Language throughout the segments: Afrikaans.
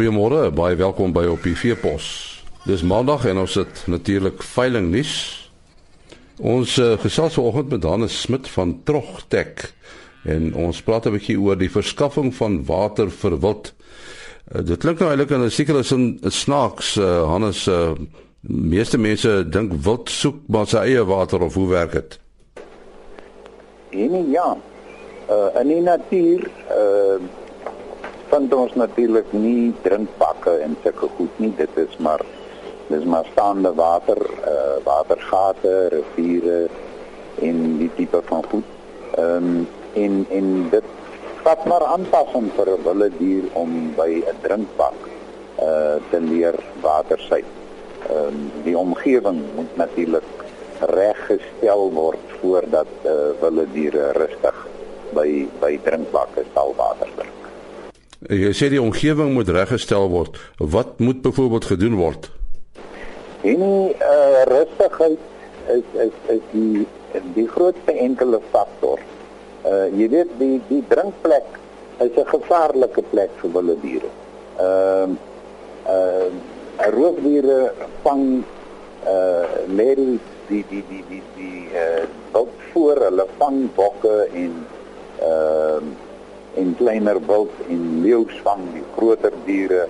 Goeiemôre, baie welkom by op die Veepos. Dis Maandag en ons het natuurlik veiling nuus. Ons uh, gesels vanoggend met Hannes Smit van Trogtek en ons praat 'n bietjie oor die verskaffing van water vir wild. Uh, dit klink nou eintlik in 'n sekere sin snaaks, uh, Hannes. Uh, meeste mense dink wild soek maar sy eie water of hoe werk dit? En ja, uh, in die natuur uh vind ons natuurlik nie drinkbakke en sulke goed nie. Dit is maar dis maar staande water, uh watergate, riviere en die tipe van goed. Ehm um, en en dit vat maar aanpassing vir 'n wilde dier om by 'n drinkbak uh te leer water sy. Ehm um, die omgewing moet natuurlik reggestel word voordat uh wilde diere rustig by by drinkbakke sal water drink. Jy sê die omgewing moet reggestel word. Wat moet byvoorbeeld gedoen word? En uh rustigheid is is is die die grootste enkele faktor. Uh jy weet die die drinkplek is 'n gevaarlike plek vir wilde diere. Ehm uh, uh roofdiere vang uh lê die die die die die die uh wild voor hulle vang bokke en ehm uh, en kleiner wild en leeu's vang die groter diere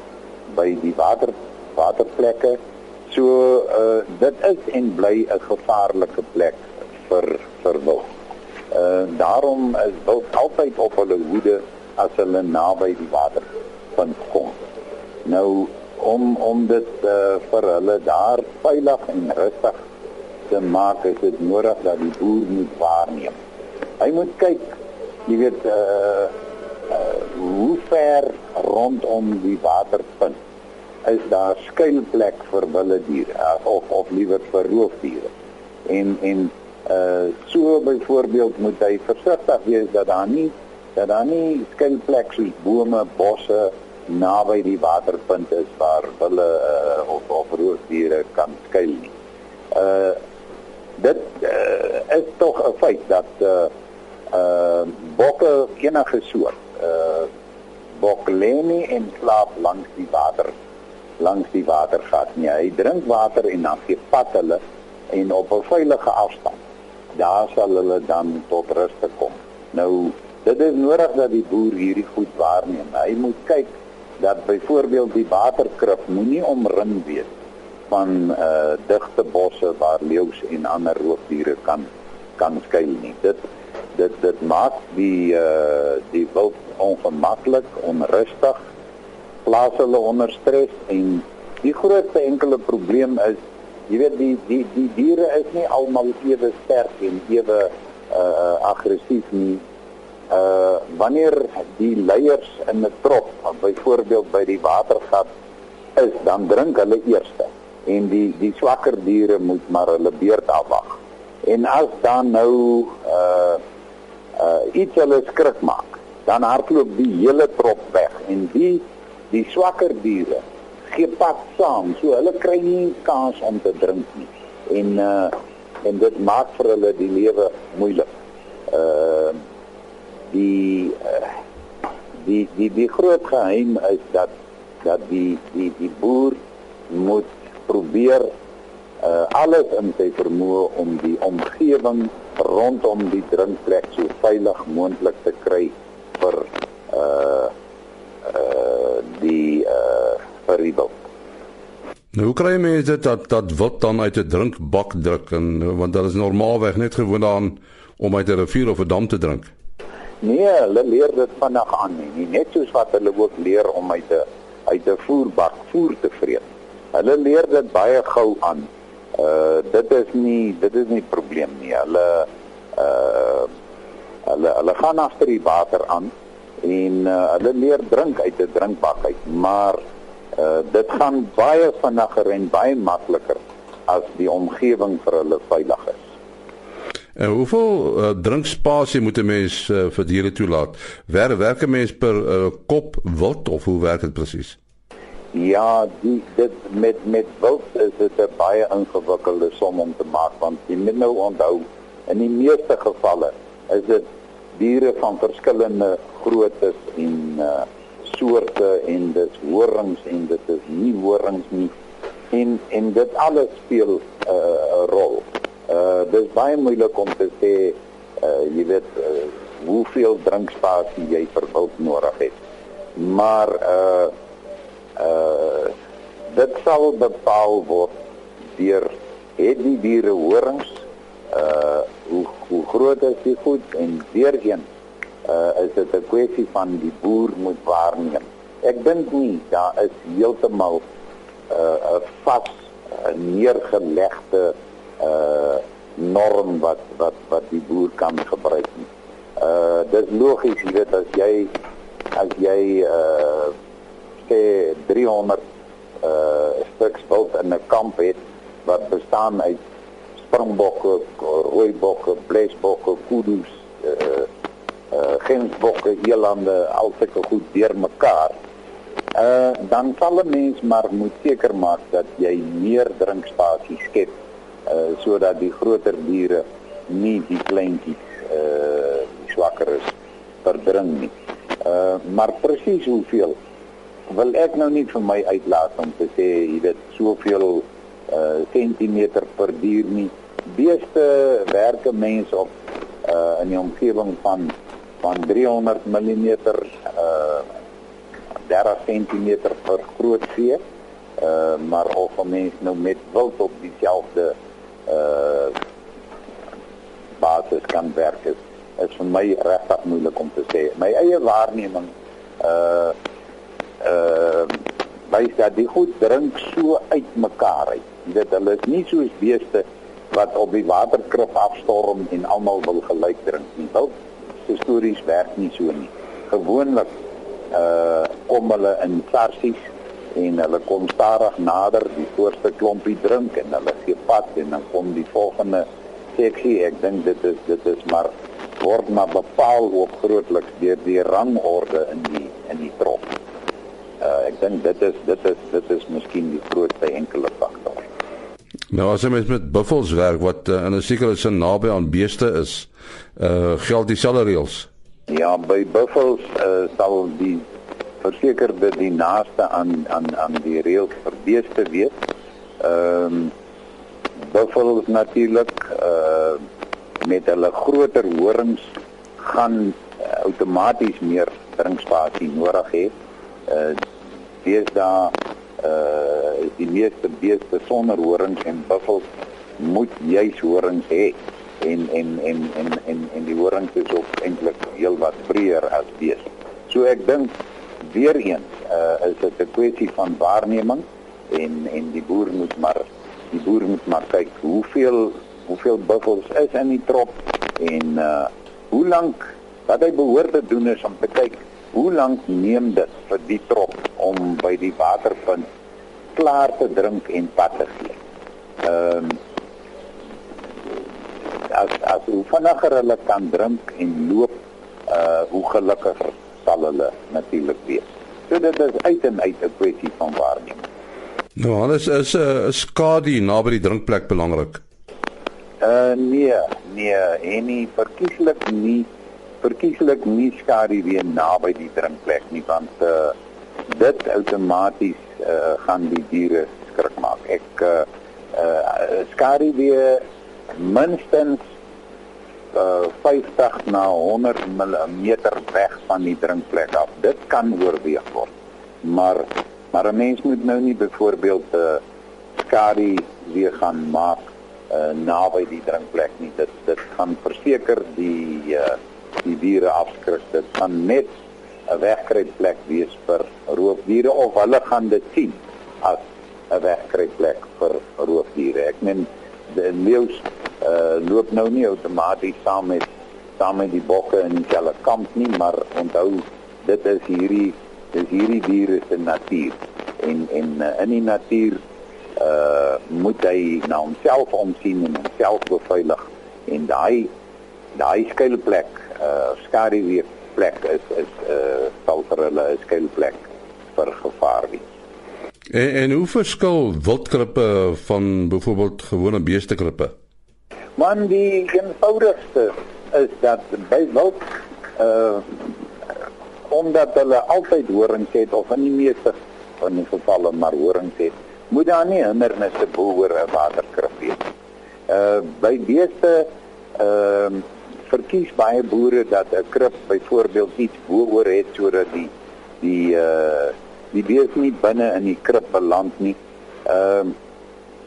by die water waterplekke. So uh dit is en bly 'n gevaarlike plek vir vir wild. Uh daarom is wild altyd op hulle hoede as hulle naby die water van kom. Nou om om dit uh vir hulle daar veilig en rustig te maak, is dit nodig dat die boer moet waarneem. Hy moet kyk, jy weet uh, hoe ver rondom die waterpunt is daar skuilplek vir wilde diere uh, of of liewer vir roofdiere. En en uh so byvoorbeeld moet hy versigtig wees dat daar nie dat daar nie skuilplek soos bome, bosse naby die waterpunt is waar hulle uh, of of roofdiere kan skuil nie. Uh dit uh, is tog 'n feit dat uh uh bokke enige soort uh bokleni en slaap langs die water. Langs die watergat nie. Hy drink water en dan gee pad hulle en op 'n veilige afstand. Daar sal hulle dan tot rus kom. Nou dit is nodig dat die boer hierdie goed waarneem. Hy moet kyk dat byvoorbeeld die waterkrif moenie omring wees van uh digte bosse waar leeu's en ander roofdiere kan kan skuil nie. Dit dit dit maak die uh die wild ongemaklik, onrustig, plaas hulle onder stres en die grootste enkele probleem is jy weet die die die diere is nie almal ewe sterk en ewe uh aggressief nie. Uh wanneer die leiers in 'n trop, byvoorbeeld by die watergat is, dan drink hulle eerste en die die swakker diere moet maar hulle beurt afwag. En as dan nou uh uh iets hulle skrik maak, dan hardloop die hele trop weg en die die swakker diere gee pad saam, so hulle kry nie kans om te drink nie. En uh en dit maak vir hulle die lewe moeilik. Uh die uh, die die die groot geheim is dat dat die die die boer moet probeer uh alles in sy vermoë om die omgewing rondom die drinkplek so veilig moontlik te kry vir uh uh die uh vir die wild. Nou hoe kry mense dit dat dat wat dan uit 'n drinkbak druk en want dit is normaalweg net gewoon aan om uit 'n rivier of 'n dam te drink. Nee, hulle leer dit vinnig aan nie, nie net soos wat hulle ook leer om uit 'n uit 'n voerbak voer te vreet. Hulle leer dit baie gou aan. Uh dit is nie dit is nie probleem nie. Hulle uh hulle hulle gaan agter die water aan en uh, hulle leer drink uit 'n drinkbak uit, maar uh, dit gaan baie vinniger en baie makliker as die omgewing vir hulle veilig is. En hoeveel uh, drinkspasie moet 'n mens uh, vir diere toelaat? Wer werk 'n mens per uh, kop wild of hoe werk dit presies? Ja, die dit met met wild is dit 'n baie ingewikkelde som om te maak want jy moet nou onthou in die meeste gevalle is dit diere van verskillende groottes en uh soorte en dis horings en dit is nie horings nie en en dit alles speel 'n uh, rol. Uh dis baie moeilik om te sê uh jy weet uh, hoeveel drinkspasie jy vir wild nodig het. Maar uh dit sal bepaal word deur het die diere horings uh hoe hoe groot is die goed en weer een uh is dit 'n kwessie van die boer moet waarneem. Ek dink nie daar is heeltemal uh 'n vas uh, neergelegde uh norm wat wat wat die boer kan gebruik nie. Uh dit is logies, jy weet as jy as jy uh sê 300 uh stuks wild in 'n kamp het wat bestaan uit springbokke, rooibokke, blesbokke, kudus, uh uh gensbokke, elande, al sulke goed deurmekaar. Uh dan sal 'n mens maar moet seker maak dat jy meer drinkspasie skep uh sodat die groter diere nie die kleintjies uh swakker is verdring nie. Uh maar presies hoeveel wil ek nou nie vir my uitlaat om te sê jy weet soveel uh sentimeter per dier nie. Beeste werke mense op uh in die omgewing van van 300 mm uh 30 cm vir groot vee. Uh maar of 'n mens nou met wild op dieselfde uh basis kan werk is, is vir my regtig moeilik om te sê. My eie waarneming uh uh wys dat die goed drink so uitmekaar uit. Jy weet hulle is nie soos beeste wat op die waterkrib afstorm en almal wil gelyk drink nie. Wel, stories werk nie so nie. Gewoonlik uh kom hulle in sarsies en hulle kom stadig nader die voorste klompie drink en hulle gee pad en dan kom die volgende seksie. Ek dink dit is dit is maar word maar bepaal ook grootliks deur die rangorde in die in die trop. Uh ek dink dit is dit is dit is miskien die grootste enkele faktor. Nou as jy met met buffels werk wat uh, in 'n sekere sin naby aan beeste is, uh geld dieselfde reëls. Ja, by buffels uh, sal die versekerde die naaste aan aan aan die reëls vir beeste wees. Ehm um, buffels natuurlik uh met hulle groter horings gaan uh, outomaties meer drinkspasie nodig hê. Dis daar uh die meeste beeste sonder horings en buffels moet juis horings hê en en en en en en die horings is ook eintlik heel wat breër as bees. So ek dink weer eens uh, is dit 'n kwessie van waarneming en en die boer moet maar die boer moet maar kyk hoeveel hoeveel buffels is in die trop en uh hoe lank wat hy behoort te doen is om te kyk hoe lank neem dit vir die trop om by die waterpunt klaar te drink en pad te gee. Ehm um, as as hoe vinniger hulle kan drink en loop, uh hoe gelukkiger sal hulle natuurlik wees. So dit is uit en uit 'n kwessie van waarneming. Nou, alles is 'n uh, skadu naby die drinkplek belangrik. Uh nee, nee, en nie verkieslik nie verkieslik nie skadu weer naby die drinkplek nie want uh dit outomaties uh gaan die diere skrik maak. Ek uh, uh skadu weer minstens uh, 50 na 100 mm weg van die drinkplek af. Dit kan oorweeg word. Maar maar 'n mens moet nou nie byvoorbeeld 'n uh, skadu weer gaan maak uh, naby die drinkplek nie. Dit dit gaan verseker die uh, die diere afskrik. Dit gaan net 'n wegkruipplek wees vir roofdiere of hulle gaan dit sien as 'n wegkruipplek vir roofdiere. Ek meen die leeu's uh, loop nou nie outomaties saam met saam met die bokke in dieselfde kamp nie, maar onthou dit is hierdie dis hierdie diere se natuur en en uh, in die natuur uh moet hy na homself omsien en homself beveilig en daai daai skuilplek uh skaduwee plek is is uh sal vir hulle 'n skuilplek vir gevaar wees. En en hoe verskil wildkrippe van byvoorbeeld gewone beestekrippe? Man die eenvoudigste is dat by wild uh omdat hulle altyd horings het of in die meeste van die gevalle maar horings het, moet daar nie hindernisse bo oor 'n waterkrib wees. Uh by beeste ehm uh, verkies baie boere dat 'n krib byvoorbeeld iets bo oor het sodat die die uh die beeste nie binne in die krib beland nie. Ehm uh,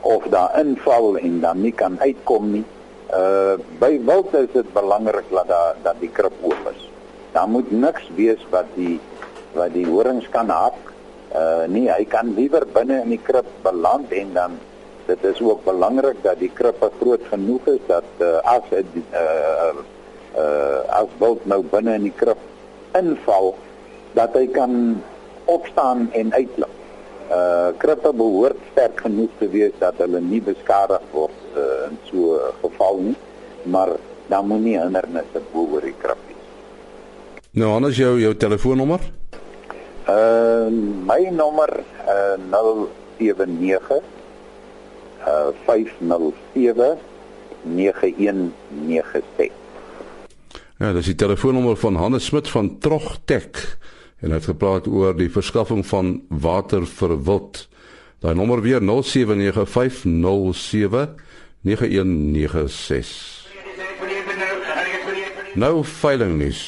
of daar inval en dan nie kan uitkom nie. Uh by wild is dit belangrik dat daar dat die krib oop is. Daar moet niks wees wat die wat die horings kan hak. Uh nee, hy kan liewer binne in die krib beland en dan dit is ook belangrik dat die krib groot genoeg is dat uh, as dit uh uh as wild nou binne in die krib inval dat hy kan opstaan en uitloop uh krippe behoort sterk genoeg te wees dat hulle nie beskadig word uh, in so 'n geval nie maar dan moet nie hindernisse bo oor die krip wees. Nou anders jou jou telefoonnommer? Uh my nommer uh 079 uh 507 9196. Ja, dis die telefoonnommer van Hannes Smit van Trogtek en hy het gepraat oor die verskaffing van water vir wild. Daai nommer weer 0795079196. Nou veiling nuus.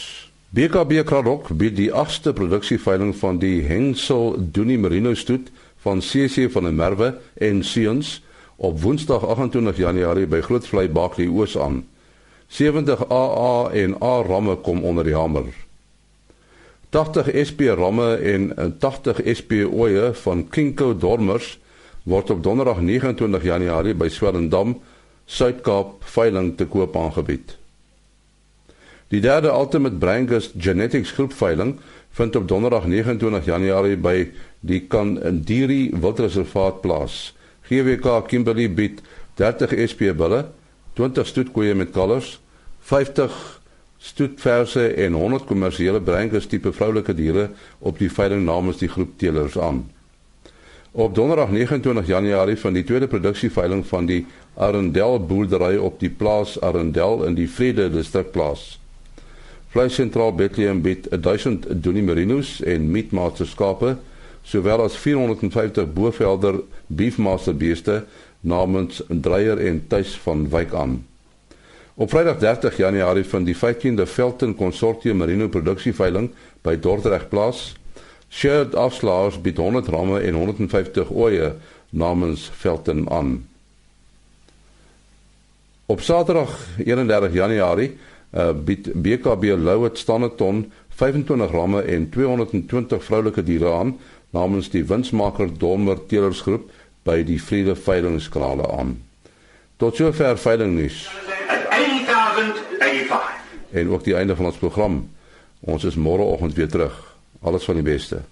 BKB Kraddock bied die 8ste produksieveiling van die Hensel Doenie Merino stoet van CC van der Merwe en Seuns op Woensdag 28 Januarie by Grootvlei Baklie Oos aan. 70 AA en A ramme kom onder die hamer. 80 SP ramme en 80 SP oeye van Kinko Dormers word op Donderdag 29 Januarie by Swellendam, Suid-Kaap veiling te koop aangebied. Die derde Ultimate Brangus Genetics groep veiling vind op Donderdag 29 Januarie by die Kandiri Wildreservaat plaas. GWK Kimberley bied 30 SP bulle, 20 stoetkoeie met kalvers, 50 stoetverse en 100 kommersiële breingers tipe vroulike diere op die veiling namens die groep teelers aan. Op Donderdag 29 Januarie van die tweede produksieveiling van die Arendel boerdery op die plaas Arendel in die Vrede distrik plaas. Vleis sentraal Bethlehem bied 1000 Donie Merinos en Meatmaster skape sowel as 450 Bovelder Beefmaster beeste namens Dreyer en Tuis van Wyk aan. Op Vrydag 30 Januarie van die 15de Velton Consortium Merino produksieveiling by Dordrecht plaas. Shared afslaers bied 100 ramme en 150 oeye namens Velton aan. Op Saterdag 31 Januarie uh, bied BKB Louet Standerton 25 ramme en 220 vroulike diere aan namens die winsmaker Dormer Telersgroep by die Vrede Veilingskrale aan. Tot sover veiling nuus. 1085. En ook die einde van ons program. Ons is môreoggend weer terug. Alles van die beste.